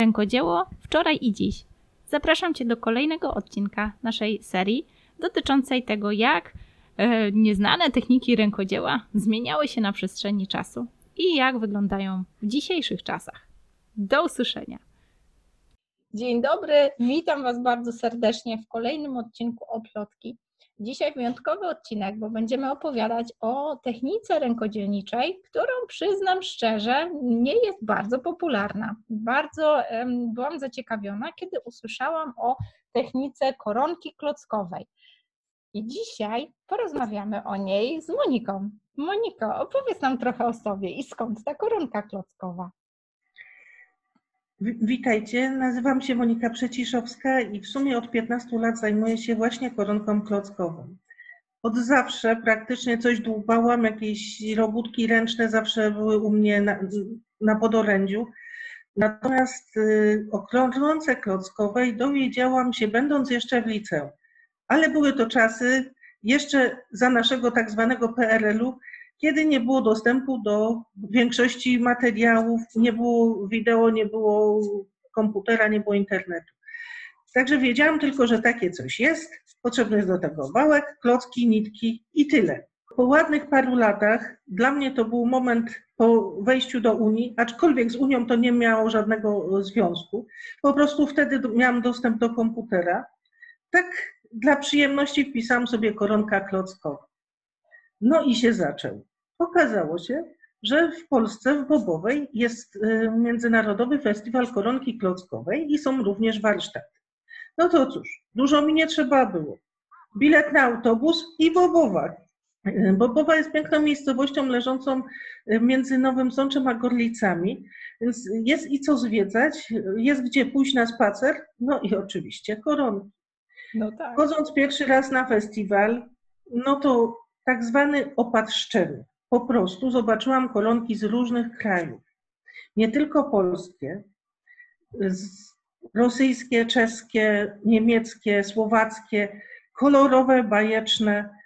Rękodzieło wczoraj i dziś. Zapraszam Cię do kolejnego odcinka naszej serii dotyczącej tego, jak e, nieznane techniki rękodzieła zmieniały się na przestrzeni czasu i jak wyglądają w dzisiejszych czasach. Do usłyszenia. Dzień dobry, witam Was bardzo serdecznie w kolejnym odcinku Oplotki. Dzisiaj wyjątkowy odcinek, bo będziemy opowiadać o technice rękodzielniczej, którą przyznam szczerze, nie jest bardzo popularna. Bardzo um, byłam zaciekawiona, kiedy usłyszałam o technice koronki klockowej. I dzisiaj porozmawiamy o niej z Moniką. Moniko, opowiedz nam trochę o sobie i skąd ta koronka klockowa? Witajcie, nazywam się Monika Przeciszowska i w sumie od 15 lat zajmuję się właśnie koronką klockową. Od zawsze praktycznie coś dłubałam, jakieś robótki ręczne zawsze były u mnie na, na podorędziu. Natomiast y, o koronce klockowej dowiedziałam się będąc jeszcze w liceum. Ale były to czasy jeszcze za naszego tak zwanego PRL-u, kiedy nie było dostępu do większości materiałów, nie było wideo, nie było komputera, nie było internetu. Także wiedziałam tylko, że takie coś jest. Potrzebny jest do tego wałek, klocki, nitki i tyle. Po ładnych paru latach dla mnie to był moment po wejściu do Unii, aczkolwiek z Unią to nie miało żadnego związku. Po prostu wtedy miałam dostęp do komputera. Tak dla przyjemności wpisałam sobie koronka klockowa. No i się zaczął. Okazało się, że w Polsce, w Bobowej, jest y, Międzynarodowy Festiwal Koronki Klockowej i są również warsztaty. No to cóż, dużo mi nie trzeba było. Bilet na autobus i Bobowa. Y, Bobowa jest piękną miejscowością leżącą y, między Nowym Sączem a Gorlicami, więc jest i co zwiedzać, jest gdzie pójść na spacer, no i oczywiście koronki. No tak. Chodząc pierwszy raz na festiwal, no to tak zwany opad szczery. Po prostu zobaczyłam kolonki z różnych krajów. Nie tylko polskie, rosyjskie, czeskie, niemieckie, słowackie, kolorowe, bajeczne.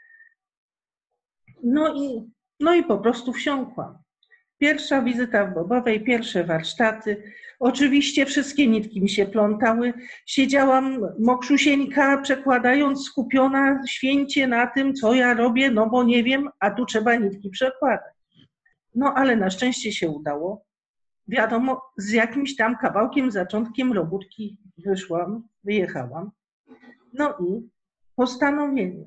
No i, no i po prostu wsiąkłam. Pierwsza wizyta w Bobowej, pierwsze warsztaty. Oczywiście wszystkie nitki mi się plątały. Siedziałam mokrzusieńka, przekładając, skupiona święcie na tym, co ja robię, no bo nie wiem, a tu trzeba nitki przekładać. No ale na szczęście się udało. Wiadomo, z jakimś tam kawałkiem, zaczątkiem robótki wyszłam, wyjechałam. No i postanowienie.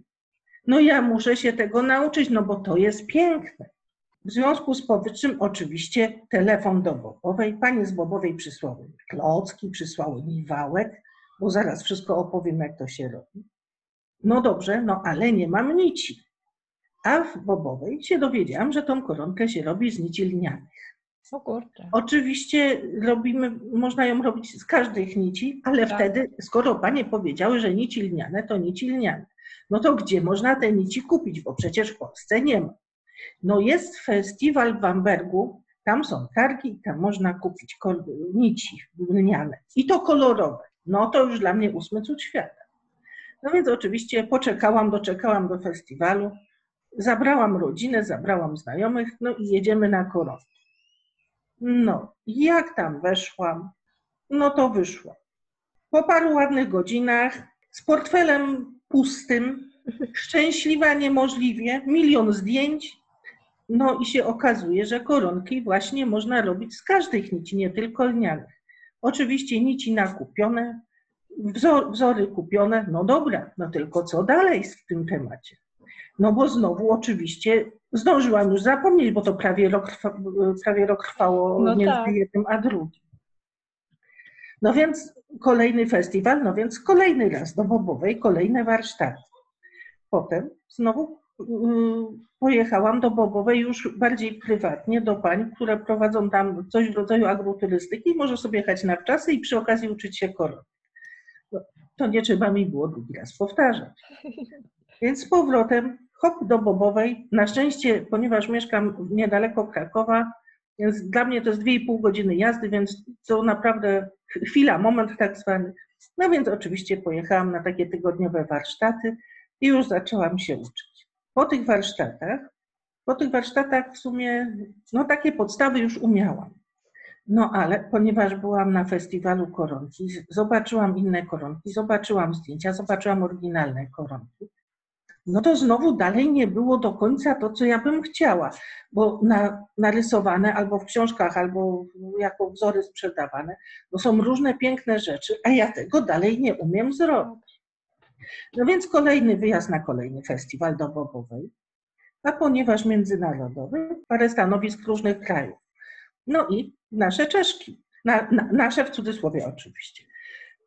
No ja muszę się tego nauczyć, no bo to jest piękne. W związku z powyższym oczywiście telefon do Bobowej. Panie z Bobowej przysłały klocki, przysłały mi wałek, bo zaraz wszystko opowiem, jak to się robi. No dobrze, no ale nie mam nici. A w Bobowej się dowiedziałam, że tą koronkę się robi z nici lnianych. O kurczę. Oczywiście robimy, można ją robić z każdych nici, ale tak. wtedy, skoro panie powiedziały, że nici lniane, to nici lniane. No to gdzie można te nici kupić, bo przecież w Polsce nie ma. No jest festiwal w Bambergu, tam są targi, tam można kupić nici lniane i to kolorowe. No to już dla mnie ósmy cud świata. No więc oczywiście poczekałam, doczekałam do festiwalu, zabrałam rodzinę, zabrałam znajomych, no i jedziemy na koronkę. No, jak tam weszłam, no to wyszło. Po paru ładnych godzinach, z portfelem pustym, szczęśliwa niemożliwie, milion zdjęć, no i się okazuje, że koronki właśnie można robić z każdych nici, nie tylko lnianych. Oczywiście nici nakupione, wzor, wzory kupione, no dobra, no tylko co dalej w tym temacie? No bo znowu oczywiście zdążyłam już zapomnieć, bo to prawie rok, trwa, prawie rok trwało no między tak. jednym a drugim. No więc kolejny festiwal, no więc kolejny raz do Bobowej, kolejne warsztaty. Potem znowu Y, pojechałam do Bobowej już bardziej prywatnie do pań, które prowadzą tam coś w rodzaju agroturystyki. Może sobie jechać na wczasy i przy okazji uczyć się koron. No, to nie trzeba mi było drugi raz powtarzać. Więc z powrotem hop do Bobowej. Na szczęście, ponieważ mieszkam niedaleko Krakowa, więc dla mnie to jest 2,5 godziny jazdy, więc to naprawdę chwila, moment tak zwany. No więc oczywiście pojechałam na takie tygodniowe warsztaty i już zaczęłam się uczyć po tych warsztatach, po tych warsztatach w sumie, no takie podstawy już umiałam. No ale ponieważ byłam na festiwalu koronki, zobaczyłam inne koronki, zobaczyłam zdjęcia, zobaczyłam oryginalne koronki, no to znowu dalej nie było do końca to, co ja bym chciała, bo na, narysowane albo w książkach, albo jako wzory sprzedawane, no są różne piękne rzeczy, a ja tego dalej nie umiem zrobić. No więc kolejny wyjazd na kolejny festiwal do a ponieważ międzynarodowy, parę stanowisk różnych krajów. No i nasze Czeszki, na, na, nasze w cudzysłowie oczywiście.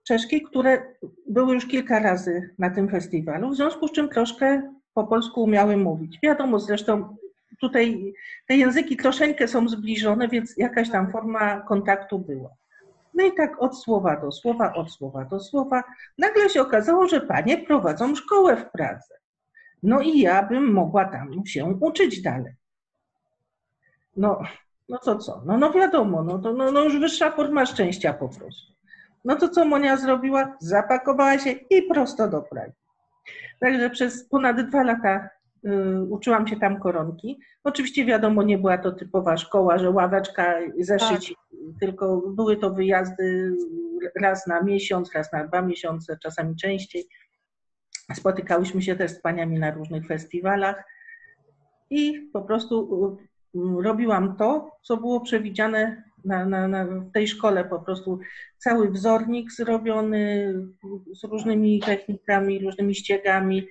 Czeszki, które były już kilka razy na tym festiwalu, w związku z czym troszkę po polsku umiały mówić. Wiadomo, zresztą tutaj te języki troszeczkę są zbliżone, więc jakaś tam forma kontaktu była. No i tak od słowa do słowa, od słowa do słowa. Nagle się okazało, że panie prowadzą szkołę w Pradze. No i ja bym mogła tam się uczyć dalej. No, no to co? No, no wiadomo, no to no, no już wyższa forma szczęścia po prostu. No to co Monia zrobiła? Zapakowała się i prosto do Pragi. Także przez ponad dwa lata uczyłam się tam koronki. Oczywiście wiadomo, nie była to typowa szkoła, że ławeczka, zeszyć, tak. tylko były to wyjazdy raz na miesiąc, raz na dwa miesiące, czasami częściej. Spotykałyśmy się też z paniami na różnych festiwalach i po prostu y, robiłam to, co było przewidziane na, na, na, w tej szkole po prostu cały wzornik zrobiony z różnymi technikami, różnymi ściegami,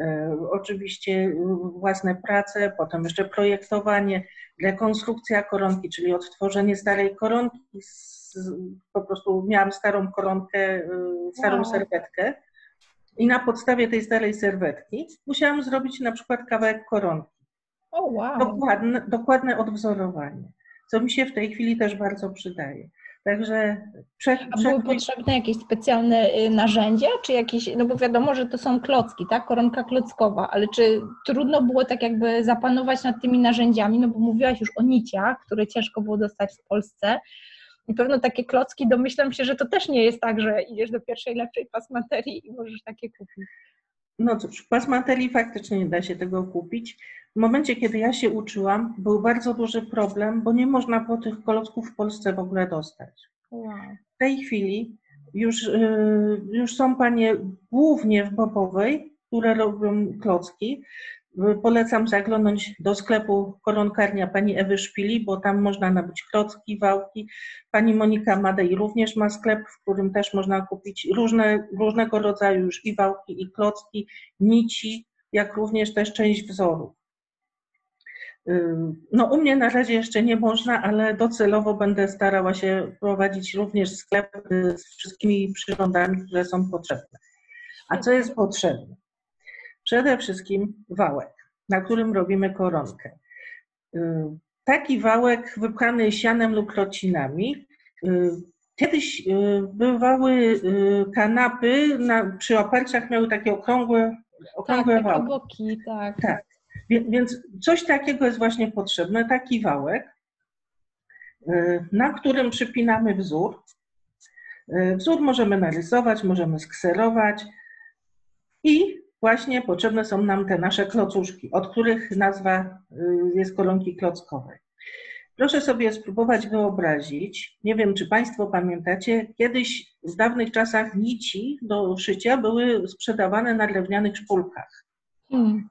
e, oczywiście własne prace, potem jeszcze projektowanie, rekonstrukcja koronki, czyli odtworzenie starej koronki. Z, po prostu miałam starą koronkę, e, starą wow. serwetkę i na podstawie tej starej serwetki musiałam zrobić na przykład kawałek koronki. Oh, wow. dokładne, dokładne odwzorowanie co mi się w tej chwili też bardzo przydaje. Także przed, były potrzebne jakieś specjalne y, narzędzia, czy jakieś, no bo wiadomo, że to są klocki, tak, koronka klockowa, ale czy trudno było tak jakby zapanować nad tymi narzędziami, no bo mówiłaś już o niciach, które ciężko było dostać w Polsce, i pewno takie klocki, domyślam się, że to też nie jest tak, że idziesz do pierwszej lepszej pasmaterii i możesz takie kupić. No cóż, w pasmaterii faktycznie nie da się tego kupić. W momencie, kiedy ja się uczyłam, był bardzo duży problem, bo nie można było tych klocków w Polsce w ogóle dostać. Wow. W tej chwili już, y, już są panie głównie w Bobowej, które robią klocki. Polecam zaglądnąć do sklepu koronkarnia pani Ewy Szpili, bo tam można nabyć klocki, wałki. Pani Monika Madej również ma sklep, w którym też można kupić różne, różnego rodzaju już i wałki, i klocki, nici, jak również też część wzorów. No u mnie na razie jeszcze nie można, ale docelowo będę starała się prowadzić również sklep z wszystkimi przyrządami, które są potrzebne. A co jest potrzebne? Przede wszystkim wałek, na którym robimy koronkę. Taki wałek wypchany sianem lub rocinami. Kiedyś bywały kanapy, na, przy oparciach miały takie okrągłe, okrągłe tak, wałki. Tak. tak. Więc coś takiego jest właśnie potrzebne, taki wałek, y, na którym przypinamy wzór. Y, wzór możemy narysować, możemy skserować i właśnie potrzebne są nam te nasze klocuszki, od których nazwa y, jest koronki klockowej. Proszę sobie spróbować wyobrazić, nie wiem czy Państwo pamiętacie, kiedyś w dawnych czasach nici do szycia były sprzedawane na drewnianych szpulkach. Hmm.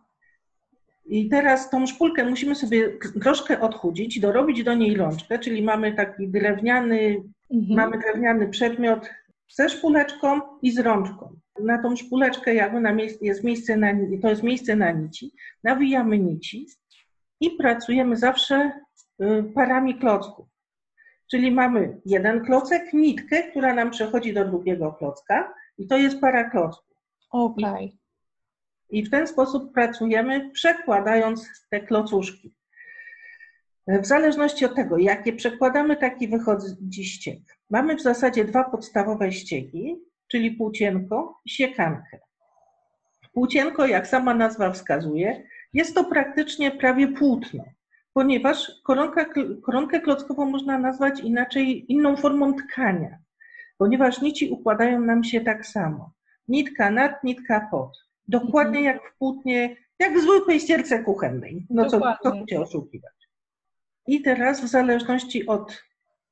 I teraz tą szpulkę musimy sobie troszkę odchudzić, dorobić do niej rączkę, czyli mamy taki drewniany, mhm. mamy drewniany przedmiot ze szpuleczką i z rączką. Na tą szpuleczkę jakby na miejsce, jest miejsce na, to jest miejsce na nici. Nawijamy nici i pracujemy zawsze y, parami klocków. Czyli mamy jeden klocek, nitkę, która nam przechodzi do drugiego klocka i to jest para klocków. Okej. Okay. I w ten sposób pracujemy, przekładając te klocuszki. W zależności od tego, jakie przekładamy, taki wychodzi ścieg. Mamy w zasadzie dwa podstawowe ściegi, czyli płócienko i siekankę. Płócienko, jak sama nazwa wskazuje, jest to praktycznie prawie płótno, ponieważ koronka, koronkę klockową można nazwać inaczej inną formą tkania, ponieważ nici układają nam się tak samo. Nitka nad, nitka pod. Dokładnie mhm. jak w płótnie, jak w zwykłej ścierce kuchennej. No co, co cię oszukiwać. I teraz w zależności od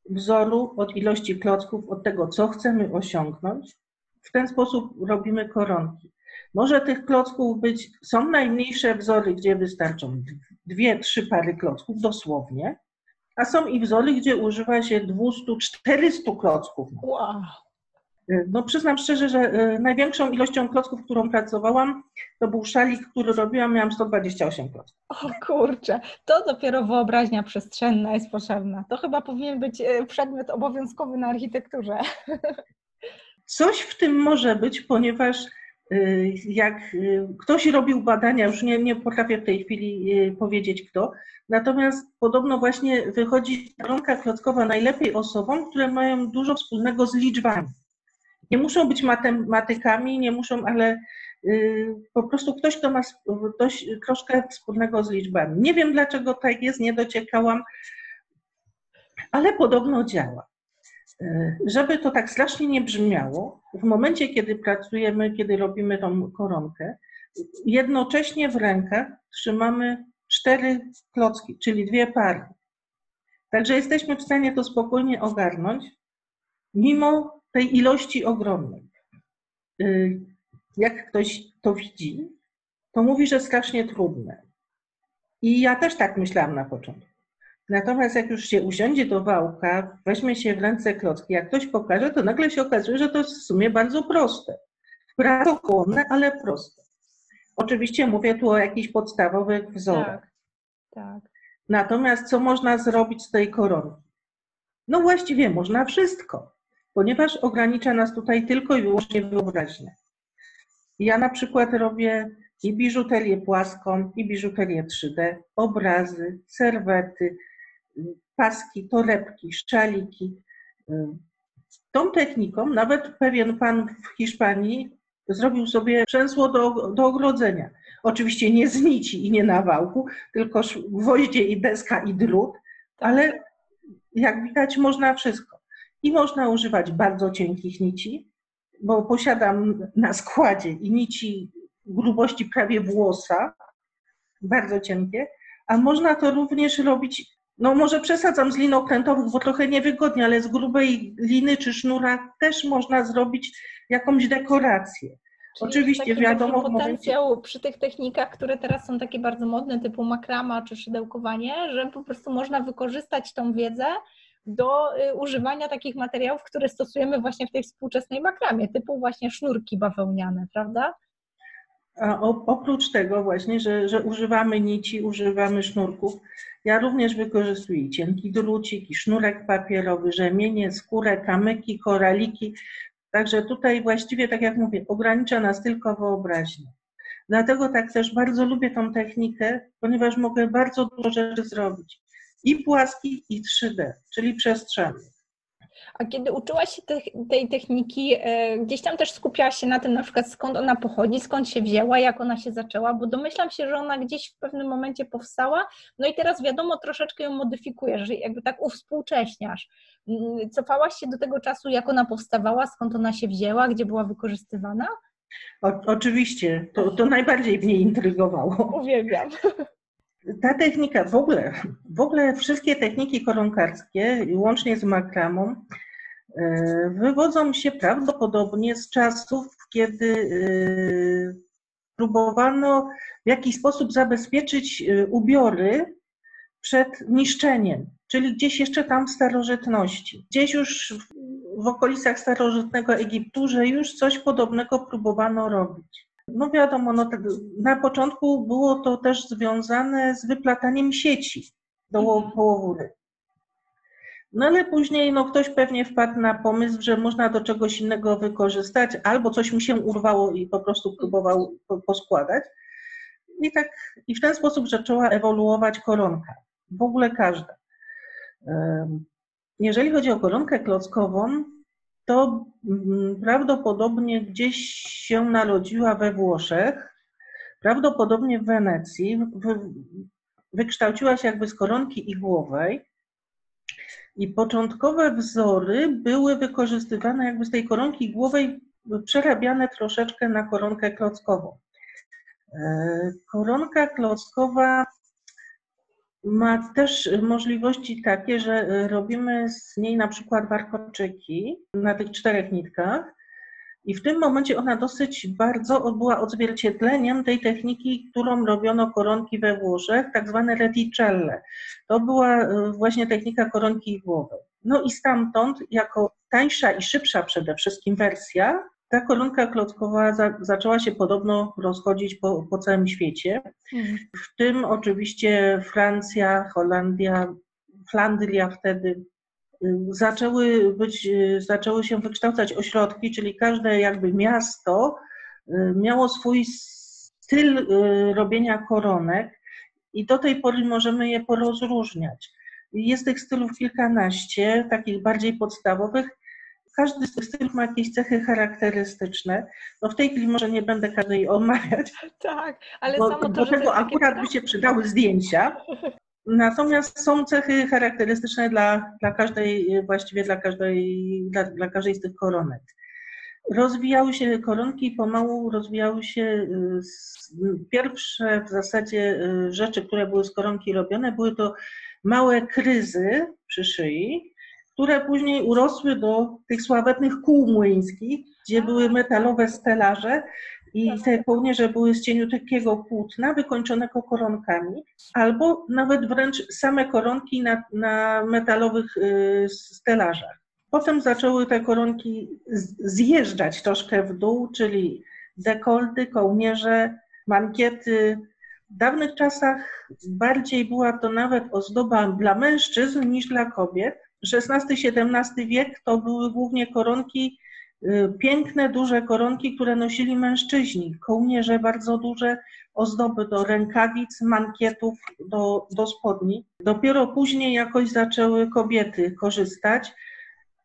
wzoru, od ilości klocków, od tego, co chcemy osiągnąć. W ten sposób robimy koronki. Może tych klocków być, są najmniejsze wzory, gdzie wystarczą dwie, trzy pary klocków, dosłownie, a są i wzory, gdzie używa się 200-400 klocków. Wow. No przyznam szczerze, że e, największą ilością klocków, którą pracowałam, to był szalik, który robiłam, miałam 128 klocków. O kurczę, to dopiero wyobraźnia przestrzenna jest potrzebna. To chyba powinien być e, przedmiot obowiązkowy na architekturze. Coś w tym może być, ponieważ e, jak ktoś robił badania, już nie, nie potrafię w tej chwili powiedzieć kto, natomiast podobno właśnie wychodzi koronka klockowa najlepiej osobom, które mają dużo wspólnego z liczbami. Nie muszą być matematykami, nie muszą, ale y, po prostu ktoś, kto ma ktoś, troszkę wspólnego z liczbami. Nie wiem, dlaczego tak jest, nie dociekałam, ale podobno działa. Y, żeby to tak strasznie nie brzmiało, w momencie, kiedy pracujemy, kiedy robimy tą koronkę, jednocześnie w rękach trzymamy cztery klocki, czyli dwie pary. Także jesteśmy w stanie to spokojnie ogarnąć, mimo tej ilości ogromnej. Y, jak ktoś to widzi, to mówi, że strasznie trudne. I ja też tak myślałam na początku. Natomiast jak już się usiądzie do wałka, weźmie się w ręce klocki, jak ktoś pokaże, to nagle się okazuje, że to jest w sumie bardzo proste. Pracochłonne, ale proste. Oczywiście mówię tu o jakichś podstawowych wzorach. Tak, tak. Natomiast co można zrobić z tej koronki? No właściwie można wszystko ponieważ ogranicza nas tutaj tylko i wyłącznie wyobraźnia. Ja na przykład robię i biżuterię płaską, i biżuterię 3D, obrazy, serwety, paski, torebki, szczaliki. Tą techniką nawet pewien pan w Hiszpanii zrobił sobie przęsło do, do ogrodzenia. Oczywiście nie z nici i nie na wałku, tylko gwoździe i deska i drut, ale jak widać można wszystko. I można używać bardzo cienkich nici, bo posiadam na składzie i nici grubości prawie włosa, bardzo cienkie, a można to również robić, no może przesadzam z lin okrętowych, bo trochę niewygodnie, ale z grubej liny czy sznura też można zrobić jakąś dekorację. Czyli Oczywiście wiadomo. Potencjał momencie... przy tych technikach, które teraz są takie bardzo modne, typu makrama czy szydełkowanie, że po prostu można wykorzystać tą wiedzę do y, używania takich materiałów, które stosujemy właśnie w tej współczesnej makramie, typu właśnie sznurki bawełniane, prawda? A oprócz tego właśnie, że, że używamy nici, używamy sznurków, ja również wykorzystuję cienki drucik i sznurek papierowy, rzemienie, skórę, kamyki, koraliki. Także tutaj właściwie, tak jak mówię, ogranicza nas tylko wyobraźnia. Dlatego tak też bardzo lubię tą technikę, ponieważ mogę bardzo dużo rzeczy zrobić i płaski, i 3D, czyli przestrzenny. A kiedy uczyłaś się te, tej techniki, e, gdzieś tam też skupiałaś się na tym, na przykład skąd ona pochodzi, skąd się wzięła, jak ona się zaczęła, bo domyślam się, że ona gdzieś w pewnym momencie powstała, no i teraz wiadomo, troszeczkę ją modyfikujesz, że jakby tak uwspółcześniasz. Mm, cofałaś się do tego czasu, jak ona powstawała, skąd ona się wzięła, gdzie była wykorzystywana? O, oczywiście, to, to najbardziej mnie intrygowało. Uwielbiam. Ta technika w ogóle, w ogóle wszystkie techniki koronkarskie, łącznie z makramą, e, wywodzą się prawdopodobnie z czasów, kiedy e, próbowano w jakiś sposób zabezpieczyć e, ubiory przed niszczeniem, czyli gdzieś jeszcze tam w starożytności. Gdzieś już w okolicach starożytnego Egiptu, że już coś podobnego próbowano robić. No wiadomo, no, na początku było to też związane z wyplataniem sieci do mhm. połowury. No ale później no, ktoś pewnie wpadł na pomysł, że można do czegoś innego wykorzystać, albo coś mi się urwało i po prostu próbował poskładać. I tak i w ten sposób zaczęła ewoluować koronka. W ogóle każda. Jeżeli chodzi o koronkę klockową, to mm, prawdopodobnie gdzieś się narodziła we Włoszech, prawdopodobnie w Wenecji, wykształciła się jakby z koronki igłowej i początkowe wzory były wykorzystywane jakby z tej koronki igłowej, przerabiane troszeczkę na koronkę klockową. E, koronka klockowa ma też możliwości takie, że robimy z niej na przykład warkoczyki na tych czterech nitkach i w tym momencie ona dosyć bardzo była odzwierciedleniem tej techniki, którą robiono koronki we Włoszech, tak zwane reticelle. To była e, właśnie technika koronki głowy. No i stamtąd, jako tańsza i szybsza przede wszystkim wersja, ta koronka klockowa za, zaczęła się podobno rozchodzić po, po całym świecie. Mhm. W tym oczywiście Francja, Holandia, Flandria wtedy zaczęły, być, zaczęły się wykształcać ośrodki, czyli każde jakby miasto y, miało swój styl y, robienia koronek i do tej pory możemy je porozróżniać. Jest tych stylów kilkanaście, takich bardziej podstawowych. Każdy z tych stylów ma jakieś cechy charakterystyczne. No w tej chwili może nie będę każdej omawiać. Tak, ale bo, samo to, do tego akurat by się przydały zdjęcia. Natomiast są cechy charakterystyczne dla, dla każdej, właściwie dla każdej, dla, dla każdej z tych koronek. Rozwijały się koronki, pomału rozwijały się y, pierwsze w zasadzie y, rzeczy, które były z koronki robione, były to małe kryzy przy szyi, które później urosły do tych sławetnych kół młyńskich, gdzie były metalowe stelaże i te kołnierze były z cieniutkiego płótna, wykończonego koronkami, albo nawet wręcz same koronki na, na metalowych y, stelażach. Potem zaczęły te koronki zjeżdżać troszkę w dół, czyli dekolty, kołnierze, mankiety. W dawnych czasach bardziej była to nawet ozdoba dla mężczyzn niż dla kobiet. XVI-XVII wiek to były głównie koronki Y, piękne, duże koronki, które nosili mężczyźni, kołnierze bardzo duże, ozdoby do rękawic, mankietów, do, do spodni. Dopiero później jakoś zaczęły kobiety korzystać,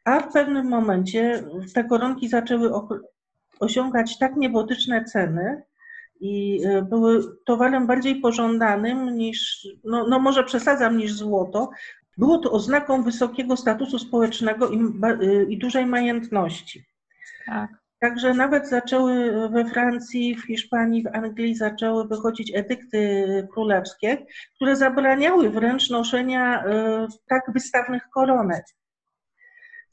a w pewnym momencie te koronki zaczęły osiągać tak niebotyczne ceny i y, były towarem bardziej pożądanym niż, no, no może przesadzam, niż złoto. Było to oznaką wysokiego statusu społecznego i, y, i dużej majętności. Tak. Także nawet zaczęły we Francji, w Hiszpanii, w Anglii zaczęły wychodzić edykty królewskie, które zabraniały wręcz noszenia e, tak wystawnych koronek.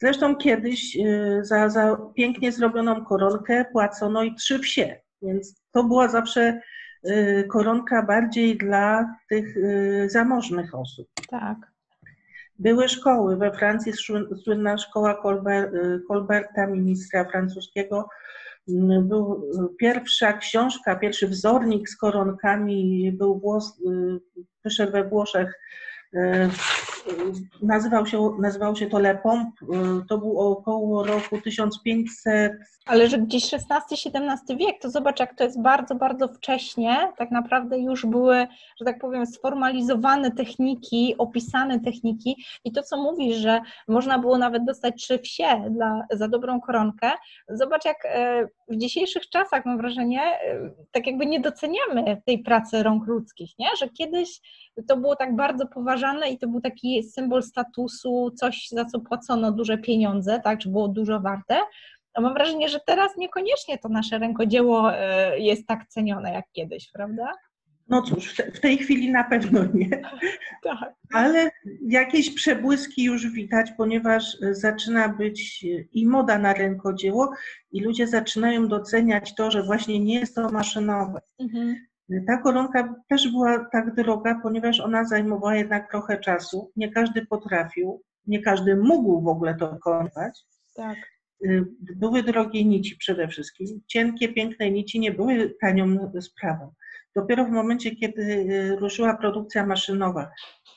Zresztą kiedyś e, za, za pięknie zrobioną koronkę płacono i trzy wsie, więc to była zawsze koronka bardziej dla tych zamożnych osób. Tak. Były szkoły. We Francji słynna szkoła Colberta, ministra francuskiego. Mm, był pierwsza książka, pierwszy wzornik z koronkami był włos, y, wyszedł we Włoszech E, nazywał się, nazywał się to Le Pomp, e, to był około roku 1500. Ale że gdzieś XVI-XVII wiek, to zobacz jak to jest bardzo, bardzo wcześnie, tak naprawdę już były, że tak powiem, sformalizowane techniki, opisane techniki i to, co mówisz, że można było nawet dostać trzy wsie dla, za dobrą koronkę, zobacz jak e, w dzisiejszych czasach, mam wrażenie, tak jakby nie doceniamy tej pracy rąk ludzkich, nie? że kiedyś to było tak bardzo poważane i to był taki symbol statusu, coś za co płacono duże pieniądze, tak, czy było dużo warte. Mam wrażenie, że teraz niekoniecznie to nasze rękodzieło e, jest tak cenione jak kiedyś, prawda? No cóż, w tej chwili na pewno nie. tak. Ale jakieś przebłyski już widać, ponieważ zaczyna być i moda na rękodzieło, i ludzie zaczynają doceniać to, że właśnie nie jest to maszynowe. Mhm. Ta koronka też była tak droga, ponieważ ona zajmowała jednak trochę czasu. Nie każdy potrafił, nie każdy mógł w ogóle to wykonywać. Tak. Y, były drogie nici przede wszystkim. Cienkie, piękne nici nie były tanią sprawą. Dopiero w momencie, kiedy y, ruszyła produkcja maszynowa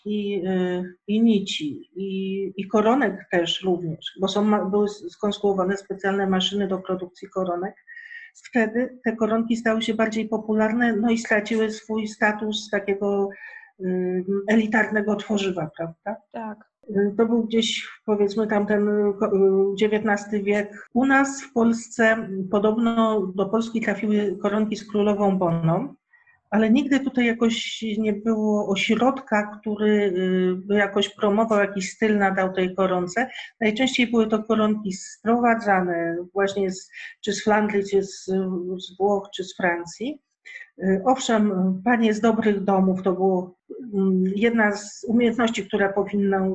i, y, i nici, i, i koronek też również, bo są, były skonstruowane specjalne maszyny do produkcji koronek, wtedy te koronki stały się bardziej popularne, no i straciły swój status takiego elitarnego tworzywa, prawda? Tak. To był gdzieś, powiedzmy, tamten XIX wiek. U nas w Polsce podobno do Polski trafiły koronki z królową Bonną ale nigdy tutaj jakoś nie było ośrodka, który y, by jakoś promował jakiś styl, nadał tej koronce. Najczęściej były to koronki sprowadzane właśnie z, czy z Flandrii, czy z, z Włoch, czy z Francji. Y, owszem, panie z dobrych domów to było mm, jedna z umiejętności, które powinna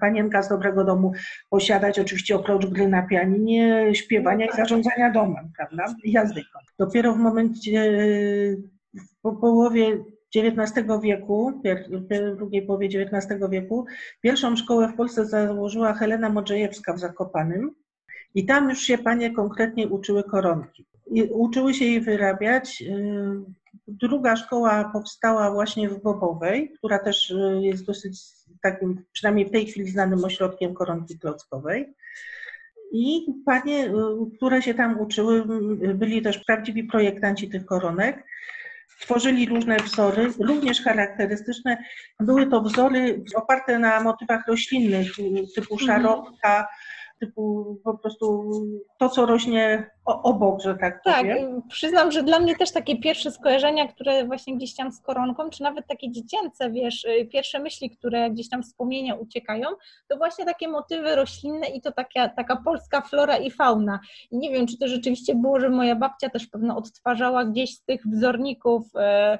panienka z dobrego domu posiadać, oczywiście oprócz gry na pianinie, śpiewania i zarządzania domem, prawda? Jazdy. Dopiero w momencie, po połowie XIX wieku, drugiej połowie XIX wieku, pierwszą szkołę w Polsce założyła Helena Modrzejewska w Zakopanym i tam już się panie konkretnie uczyły koronki. I uczyły się jej wyrabiać. Y, druga szkoła powstała właśnie w Bobowej, która też y, jest dosyć takim, przynajmniej w tej chwili znanym ośrodkiem koronki klockowej. I panie, y, które się tam uczyły, byli też prawdziwi projektanci tych koronek. Tworzyli różne wzory, również charakterystyczne. Były to wzory oparte na motywach roślinnych, typu mhm. Typu po prostu to, co rośnie obok, że tak. Tak, przyznam, że dla mnie też takie pierwsze skojarzenia, które właśnie gdzieś tam z koronką, czy nawet takie dziecięce, wiesz, y, pierwsze myśli, które gdzieś tam wspomnienia uciekają, to właśnie takie motywy roślinne i to taka, taka polska flora i fauna. I nie wiem, czy to rzeczywiście było, że moja babcia też pewno odtwarzała gdzieś z tych wzorników, y,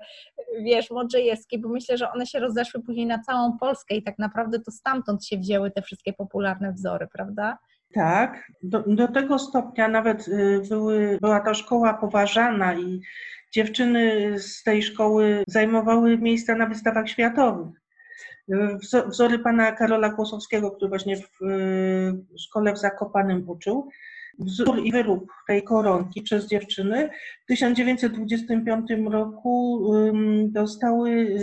wiesz, Modrzejewskiej, bo myślę, że one się rozeszły później na całą Polskę i tak naprawdę to stamtąd się wzięły te wszystkie popularne wzory, prawda? Tak, do, do tego stopnia nawet y, były, była ta szkoła poważana i dziewczyny z tej szkoły zajmowały miejsca na wystawach światowych. Wzory pana Karola Kłosowskiego, który właśnie w y, szkole w Zakopanym uczył, wzór i wyrób tej koronki przez dziewczyny w 1925 roku dostały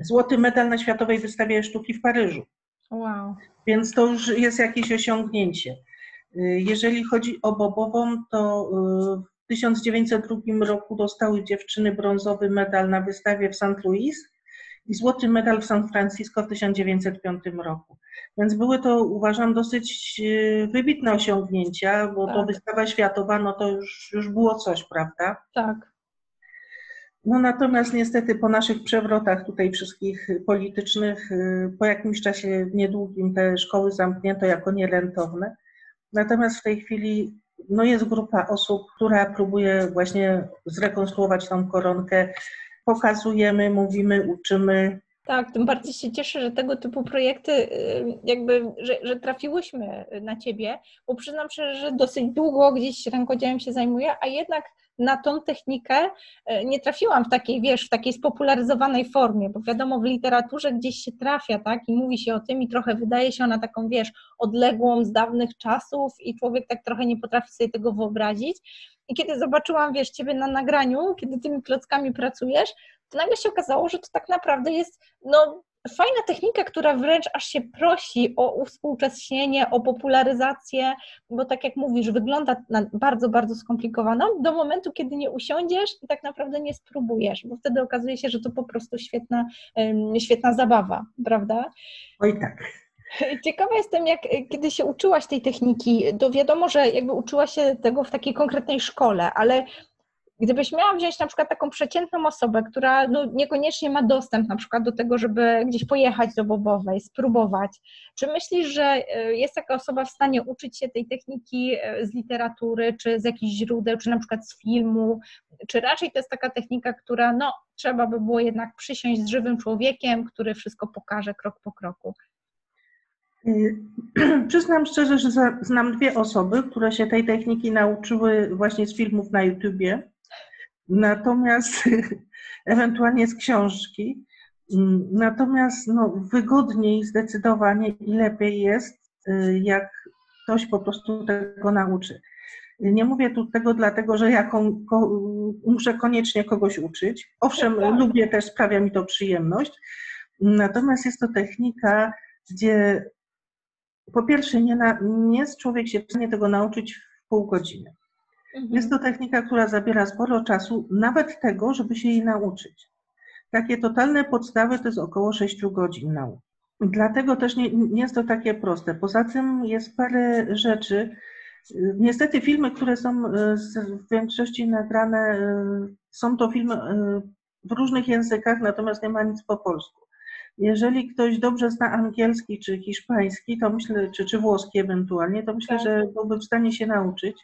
złoty medal na Światowej Wystawie Sztuki w Paryżu. Wow. Więc to już jest jakieś osiągnięcie. Y, jeżeli chodzi o Bobową, to y, w 1902 roku dostały dziewczyny brązowy medal na wystawie w St. Louis i złoty medal w San Francisco w 1905 roku. Więc były to, uważam, dosyć y, wybitne osiągnięcia, bo tak. to wystawa światowa, no to już, już było coś, prawda? Tak. No natomiast niestety po naszych przewrotach tutaj wszystkich politycznych, y, po jakimś czasie niedługim te szkoły zamknięto jako nierentowne. Natomiast w tej chwili no jest grupa osób, która próbuje właśnie zrekonstruować tą koronkę. Pokazujemy, mówimy, uczymy. Tak, tym bardziej się cieszę, że tego typu projekty y, jakby, że, że trafiłyśmy na Ciebie, bo przyznam szczerze, że dosyć długo gdzieś rękodziełem się zajmuję, a jednak na tą technikę e, nie trafiłam w takiej, wiesz, w takiej spopularyzowanej formie, bo wiadomo, w literaturze gdzieś się trafia, tak, i mówi się o tym i trochę wydaje się ona taką, wiesz, odległą z dawnych czasów i człowiek tak trochę nie potrafi sobie tego wyobrazić. I kiedy zobaczyłam, wiesz, ciebie na nagraniu, kiedy tymi klockami pracujesz, to nagle się okazało, że to tak naprawdę jest, no, fajna technika, która wręcz aż się prosi o uwspółcześnienie, o popularyzację, bo tak jak mówisz, wygląda na bardzo, bardzo skomplikowaną do momentu, kiedy nie usiądziesz i tak naprawdę nie spróbujesz, bo wtedy okazuje się, że to po prostu świetna, świetna zabawa, prawda? Oj tak. Ciekawa jestem, jak kiedy się uczyłaś tej techniki, to wiadomo, że jakby uczyłaś się tego w takiej konkretnej szkole, ale Gdybyś miała wziąć na przykład taką przeciętną osobę, która no, niekoniecznie ma dostęp na przykład do tego, żeby gdzieś pojechać do Bobowej, spróbować, czy myślisz, że e, jest taka osoba w stanie uczyć się tej techniki e, z literatury, czy z jakichś źródeł, czy na przykład z filmu, czy raczej to jest taka technika, która no, trzeba by było jednak przysiąść z żywym człowiekiem, który wszystko pokaże krok po kroku? Y, przyznam szczerze, że znam dwie osoby, które się tej techniki nauczyły właśnie z filmów na YouTubie. Natomiast ewentualnie z książki. Mm, natomiast no, wygodniej zdecydowanie i lepiej jest, y, jak ktoś po prostu tego nauczy. Nie mówię tu tego dlatego, że ja kon, ko, muszę koniecznie kogoś uczyć. Owszem, tak. lubię też, sprawia mi to przyjemność. Natomiast jest to technika, gdzie po pierwsze nie, na, nie jest człowiek się w stanie tego nauczyć w pół godziny. Mhm. Jest to technika, która zabiera sporo czasu, nawet tego, żeby się jej nauczyć. Takie totalne podstawy to jest około 6 godzin nauki. Dlatego też nie, nie jest to takie proste. Poza tym jest parę rzeczy. Niestety filmy, które są e, w większości nagrane, e, są to filmy e, w różnych językach, natomiast nie ma nic po polsku. Jeżeli ktoś dobrze zna angielski czy hiszpański, to myślę, czy, czy włoski ewentualnie, to myślę, tak. że byłby w stanie się nauczyć.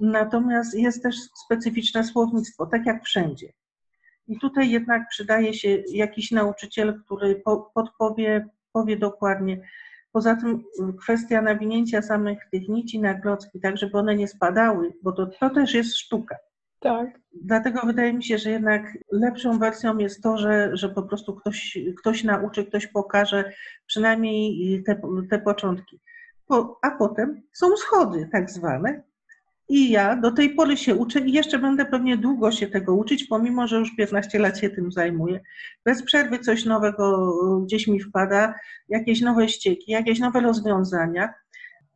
Natomiast jest też specyficzne słownictwo, tak jak wszędzie. I tutaj jednak przydaje się jakiś nauczyciel, który podpowie, powie dokładnie. Poza tym kwestia nawinięcia samych tych nici na klocki, tak żeby one nie spadały, bo to, to też jest sztuka. Tak. Dlatego wydaje mi się, że jednak lepszą wersją jest to, że, że po prostu ktoś, ktoś nauczy, ktoś pokaże przynajmniej te, te początki. Po, a potem są schody tak zwane. I ja do tej pory się uczę i jeszcze będę pewnie długo się tego uczyć, pomimo, że już 15 lat się tym zajmuję. Bez przerwy coś nowego gdzieś mi wpada, jakieś nowe ścieki, jakieś nowe rozwiązania.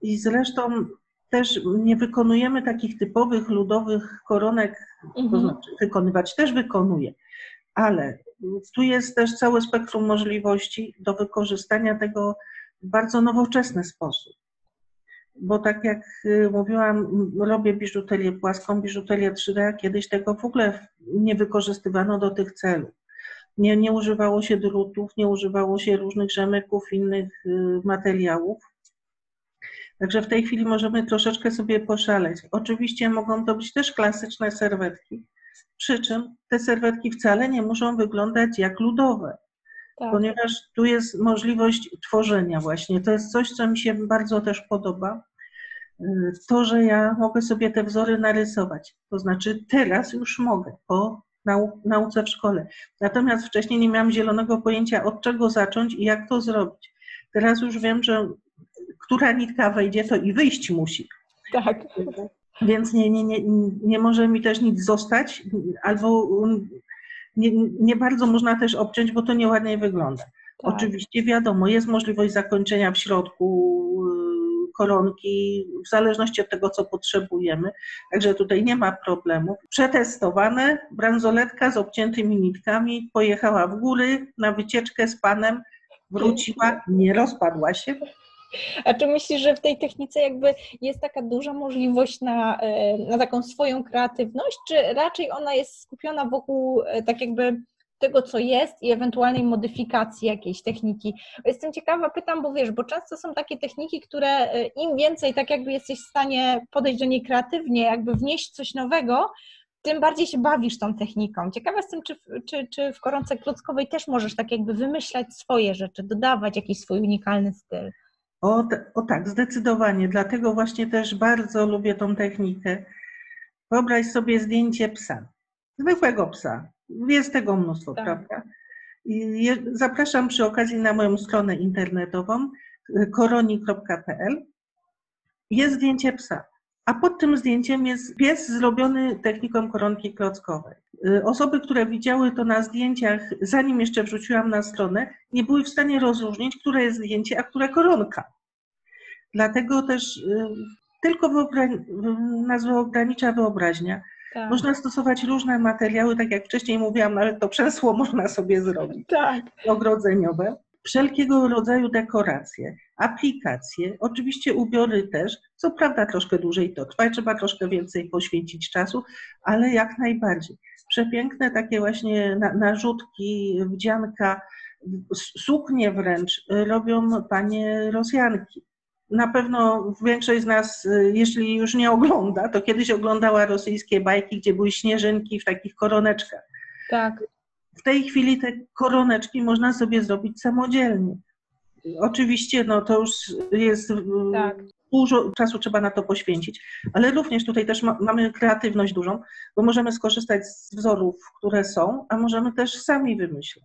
I zresztą też nie wykonujemy takich typowych ludowych koronek, mhm. to znaczy wykonywać też wykonuję, ale tu jest też całe spektrum możliwości do wykorzystania tego w bardzo nowoczesny sposób. Bo tak jak y, mówiłam, robię biżuterię płaską, biżuterię 3D, kiedyś tego w ogóle nie wykorzystywano do tych celów. Nie, nie używało się drutów, nie używało się różnych rzemyków, innych y, materiałów Także w tej chwili możemy troszeczkę sobie poszaleć. Oczywiście mogą to być też klasyczne serwetki, przy czym te serwetki wcale nie muszą wyglądać jak ludowe, tak. ponieważ tu jest możliwość tworzenia właśnie. To jest coś, co mi się bardzo też podoba. To, że ja mogę sobie te wzory narysować. To znaczy teraz już mogę, po nau nauce w szkole. Natomiast wcześniej nie miałam zielonego pojęcia, od czego zacząć i jak to zrobić. Teraz już wiem, że która nitka wejdzie, to i wyjść musi. Tak. Więc nie, nie, nie, nie może mi też nic zostać, albo nie, nie bardzo można też obciąć, bo to nieładnie wygląda. Tak. Oczywiście wiadomo, jest możliwość zakończenia w środku y, koronki, w zależności od tego, co potrzebujemy. Także tutaj nie ma problemu. Przetestowane, bransoletka z obciętymi nitkami pojechała w góry na wycieczkę z panem, wróciła, nie rozpadła się. A czy myślisz, że w tej technice jakby jest taka duża możliwość na, e, na taką swoją kreatywność, czy raczej ona jest skupiona wokół e, tak jakby tego, co jest i ewentualnej modyfikacji jakiejś techniki. Jestem ciekawa, pytam, bo wiesz, bo często są takie techniki, które e, im więcej tak jakby jesteś w stanie podejść do niej kreatywnie, jakby wnieść coś nowego, tym bardziej się bawisz tą techniką. Ciekawa jestem, czy, czy, czy w koronce klockowej też możesz tak jakby wymyślać swoje rzeczy, dodawać jakiś swój unikalny styl. O, o tak, zdecydowanie. Dlatego właśnie też bardzo lubię tą technikę. Wyobraź sobie zdjęcie psa, zwykłego psa. Jest tego mnóstwo, tak. prawda? I zapraszam przy okazji na moją stronę internetową koroni.pl. Jest zdjęcie psa, a pod tym zdjęciem jest pies zrobiony techniką koronki klockowej. Osoby, które widziały to na zdjęciach, zanim jeszcze wrzuciłam na stronę, nie były w stanie rozróżnić, które jest zdjęcie, a które koronka. Dlatego też y, tylko wyobra- nas ogranicza wyobraźnia. Tak. Można stosować różne materiały, tak jak wcześniej mówiłam, nawet to krzesło można sobie zrobić. Tak. Ogrodzeniowe. Wszelkiego rodzaju dekoracje, aplikacje, oczywiście ubiory też. Co prawda troszkę dłużej to trwa, trzeba troszkę więcej poświęcić czasu, ale jak najbardziej przepiękne takie właśnie narzutki, wdzianka, suknie wręcz robią panie Rosjanki. Na pewno większość z nas, jeśli już nie ogląda, to kiedyś oglądała rosyjskie bajki, gdzie były śnieżynki w takich koroneczkach. Tak. W tej chwili te koroneczki można sobie zrobić samodzielnie. Oczywiście, no to już jest tak dużo czasu trzeba na to poświęcić, ale również tutaj też ma, mamy kreatywność dużą, bo możemy skorzystać z wzorów, które są, a możemy też sami wymyśleć.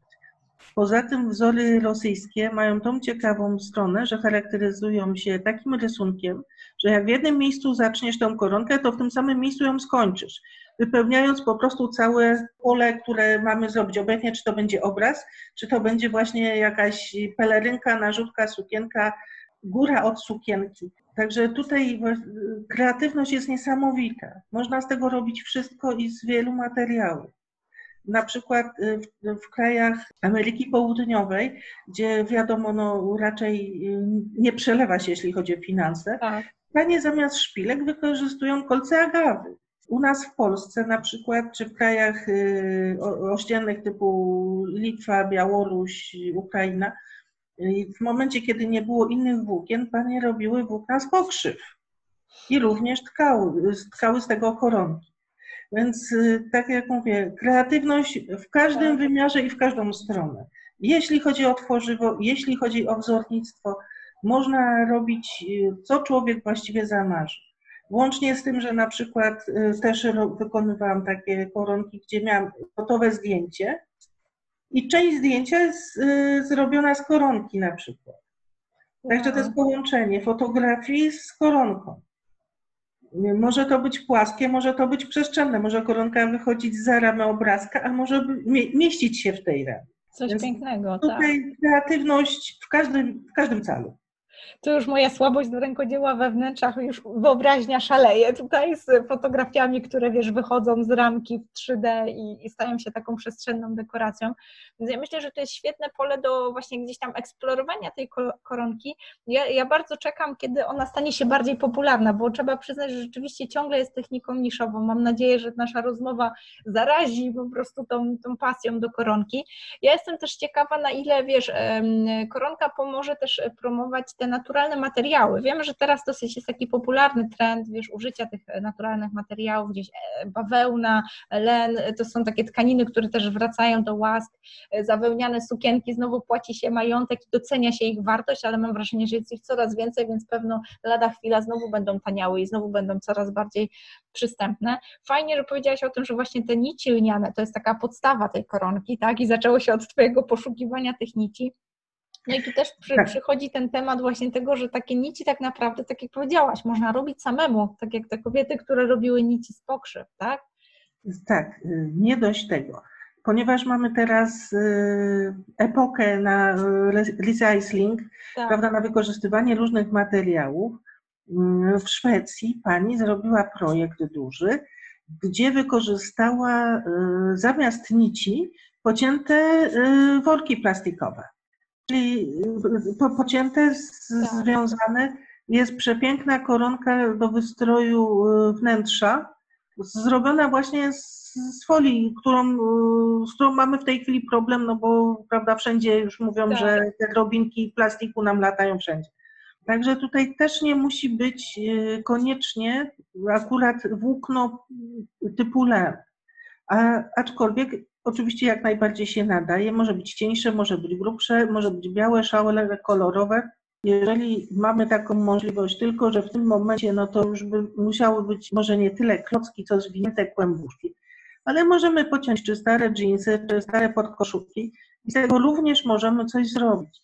Poza tym wzory rosyjskie mają tą ciekawą stronę, że charakteryzują się takim rysunkiem, że jak w jednym miejscu zaczniesz tą koronkę, to w tym samym miejscu ją skończysz, wypełniając po prostu całe pole, które mamy zrobić. Obecnie czy to będzie obraz, czy to będzie właśnie jakaś pelerynka, narzutka, sukienka, góra od sukienki. Także tutaj kreatywność jest niesamowita. Można z tego robić wszystko i z wielu materiałów. Na przykład y, w, w krajach Ameryki Południowej, gdzie wiadomo, no, raczej y, nie przelewa się, jeśli chodzi o finanse, tak. panie zamiast szpilek wykorzystują kolce agawy. U nas w Polsce na przykład, czy w krajach y, ościennych typu Litwa, Białoruś, Ukraina, w momencie, kiedy nie było innych włókien, panie robiły włókna z pokrzyw. i również tkały, tkały z tego koronki. Więc y, tak jak mówię, kreatywność w każdym tak. wymiarze i w każdą stronę. Jeśli chodzi o tworzywo, jeśli chodzi o wzornictwo, można robić, y, co człowiek właściwie zamarzy. Łącznie z tym, że na przykład y, też wykonywałam takie koronki, gdzie miałam gotowe zdjęcie i część zdjęcia jest zrobiona z koronki na przykład. Także to jest połączenie fotografii z koronką. Może to być płaskie, może to być przestrzenne, może koronka wychodzić za ramę obrazka, a może mieścić się w tej ramie. Coś Więc pięknego, tutaj tak. kreatywność w każdym, w każdym calu to już moja słabość do rękodzieła we wnętrzach, już wyobraźnia szaleje tutaj z fotografiami, które wiesz, wychodzą z ramki w 3D i, i stają się taką przestrzenną dekoracją. Więc ja myślę, że to jest świetne pole do właśnie gdzieś tam eksplorowania tej koronki. Ja, ja bardzo czekam, kiedy ona stanie się bardziej popularna, bo trzeba przyznać, że rzeczywiście ciągle jest techniką niszową. Mam nadzieję, że nasza rozmowa zarazi po prostu tą, tą pasją do koronki. Ja jestem też ciekawa, na ile wiesz, koronka pomoże też promować te naturalne materiały. Wiemy, że teraz dosyć jest taki popularny trend, wiesz, użycia tych naturalnych materiałów, gdzieś e, bawełna, len, to są takie tkaniny, które też wracają do łask, e, zawełniane sukienki, znowu płaci się majątek i docenia się ich wartość, ale mam wrażenie, że jest ich coraz więcej, więc pewno lada chwila znowu będą taniały i znowu będą coraz bardziej przystępne. Fajnie, że powiedziałaś o tym, że właśnie te nici lniane to jest taka podstawa tej koronki, tak, i zaczęło się od Twojego poszukiwania tych nici. No i tu też przy, tak. przychodzi ten temat właśnie tego, że takie nici tak naprawdę, tak jak powiedziałaś, można robić samemu, tak jak te kobiety, które robiły nici z pokrzyw, tak? Tak, y, nie dość tego. Ponieważ mamy teraz y, epokę na recycling, tak. prawda, na wykorzystywanie różnych materiałów, mm, w Szwecji pani zrobiła projekt duży, gdzie wykorzystała y, zamiast nici pocięte worki plastikowe. Czyli po, pocięte, tak. związane jest przepiękna koronka do wystroju y, wnętrza, zrobiona właśnie z, z folii, którą, y, z którą mamy w tej chwili problem, no bo prawda, wszędzie już mówią, tak. że te drobinki plastiku nam latają wszędzie. Także tutaj też nie musi być y, koniecznie akurat włókno typu len. A, aczkolwiek Oczywiście jak najbardziej się nadaje. Może być cieńsze, może być grubsze, może być białe, szałe, kolorowe. Jeżeli mamy taką możliwość, tylko że w tym momencie, no to już by musiały być może nie tyle klocki, co zwinięte kłębuszki, ale możemy pociąć czy stare dżinsy, czy stare podkoszulki i z tego również możemy coś zrobić.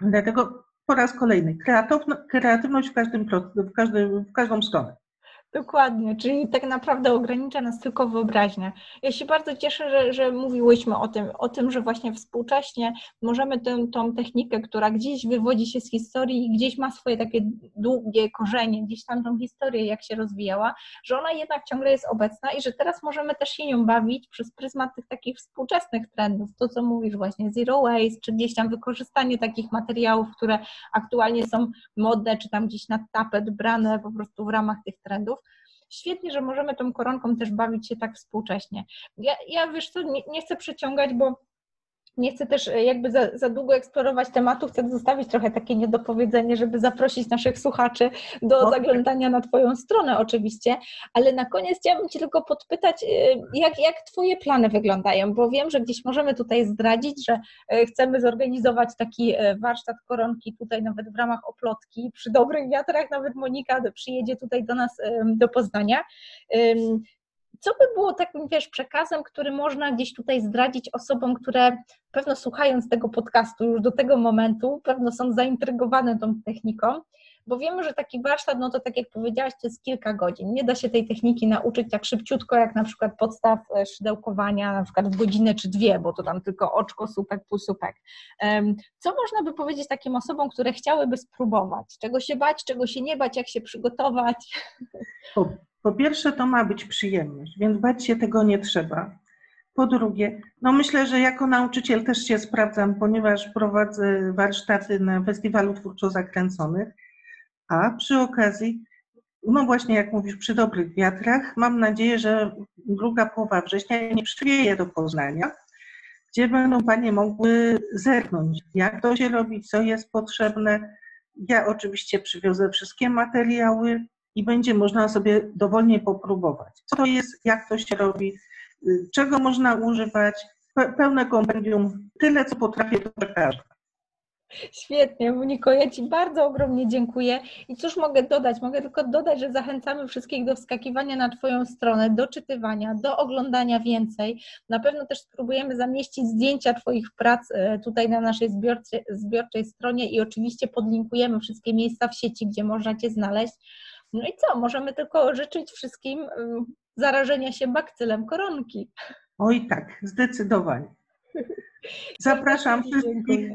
Dlatego po raz kolejny, kreatywność w, każdym, w, każdym, w każdą stronę. Dokładnie, czyli tak naprawdę ogranicza nas tylko wyobraźnia. Ja się bardzo cieszę, że, że mówiłyśmy o tym, o tym, że właśnie współcześnie możemy tę, tą technikę, która gdzieś wywodzi się z historii i gdzieś ma swoje takie długie korzenie, gdzieś tam tą historię, jak się rozwijała, że ona jednak ciągle jest obecna i że teraz możemy też się nią bawić przez pryzmat tych takich współczesnych trendów. To, co mówisz właśnie, zero waste, czy gdzieś tam wykorzystanie takich materiałów, które aktualnie są modne, czy tam gdzieś na tapet brane po prostu w ramach tych trendów świetnie, że możemy tą koronką też bawić się tak współcześnie. Ja, ja wiesz co, nie, nie chcę przeciągać, bo nie chcę też e, jakby za, za, długo eksplorować tematu, chcę zostawić trochę takie niedopowiedzenie, żeby zaprosić naszych słuchaczy do okay. zaglądania na Twoją stronę oczywiście, ale na koniec chciałabym Cię tylko podpytać, e, jak, jak Twoje plany wyglądają, bo wiem, że gdzieś możemy tutaj zdradzić, że e, chcemy zorganizować taki warsztat koronki tutaj nawet w ramach oplotki, przy dobrych wiatrach. Nawet Monika przyjedzie tutaj do nas do Poznania co by było takim, wiesz, przekazem, który można gdzieś tutaj zdradzić osobom, które pewno słuchając tego podcastu już do tego momentu, pewno są zaintrygowane tą techniką, bo wiemy, że taki warsztat, no to tak jak powiedziałaś, to jest kilka godzin. Nie da się tej techniki nauczyć tak szybciutko, jak na przykład podstaw e, szydełkowania, na przykład w godzinę czy dwie, bo to tam tylko oczko, słupek, półsupek. Co można by powiedzieć takim osobom, które chciałyby spróbować? Czego się bać, czego się nie bać, jak się przygotować? Po pierwsze, to ma być przyjemność, więc bać się tego nie trzeba. Po drugie, no myślę, że jako nauczyciel też się sprawdzam, ponieważ prowadzę warsztaty na Festiwalu Twórczo Zakręconych, a przy okazji, no właśnie jak mówisz, przy dobrych wiatrach, mam nadzieję, że druga połowa września nie przywieje do Poznania, gdzie będą Panie mogły zerknąć, jak to się robi, co jest potrzebne, Ja oczywiście przywiozę wszystkie materiały i będzie można sobie dowolnie popróbować. Co to jest, jak to się robi, y, czego można używać. Pe- Pełne kompendium, tyle co potrafię, to. Świetnie, Moniko, ja Ci bardzo ogromnie dziękuję. I cóż mogę dodać? Mogę tylko dodać, że zachęcamy wszystkich do wskakiwania na Twoją stronę, do czytywania, do oglądania więcej. Na pewno też spróbujemy zamieścić zdjęcia Twoich prac e, tutaj na naszej zbiorczej, zbiorczej stronie i oczywiście podlinkujemy wszystkie miejsca w sieci, gdzie można Cię znaleźć. No i co? Możemy tylko życzyć wszystkim zarażenia się bakcylem koronki. Oj tak, zdecydowanie. Zapraszam wszystkich.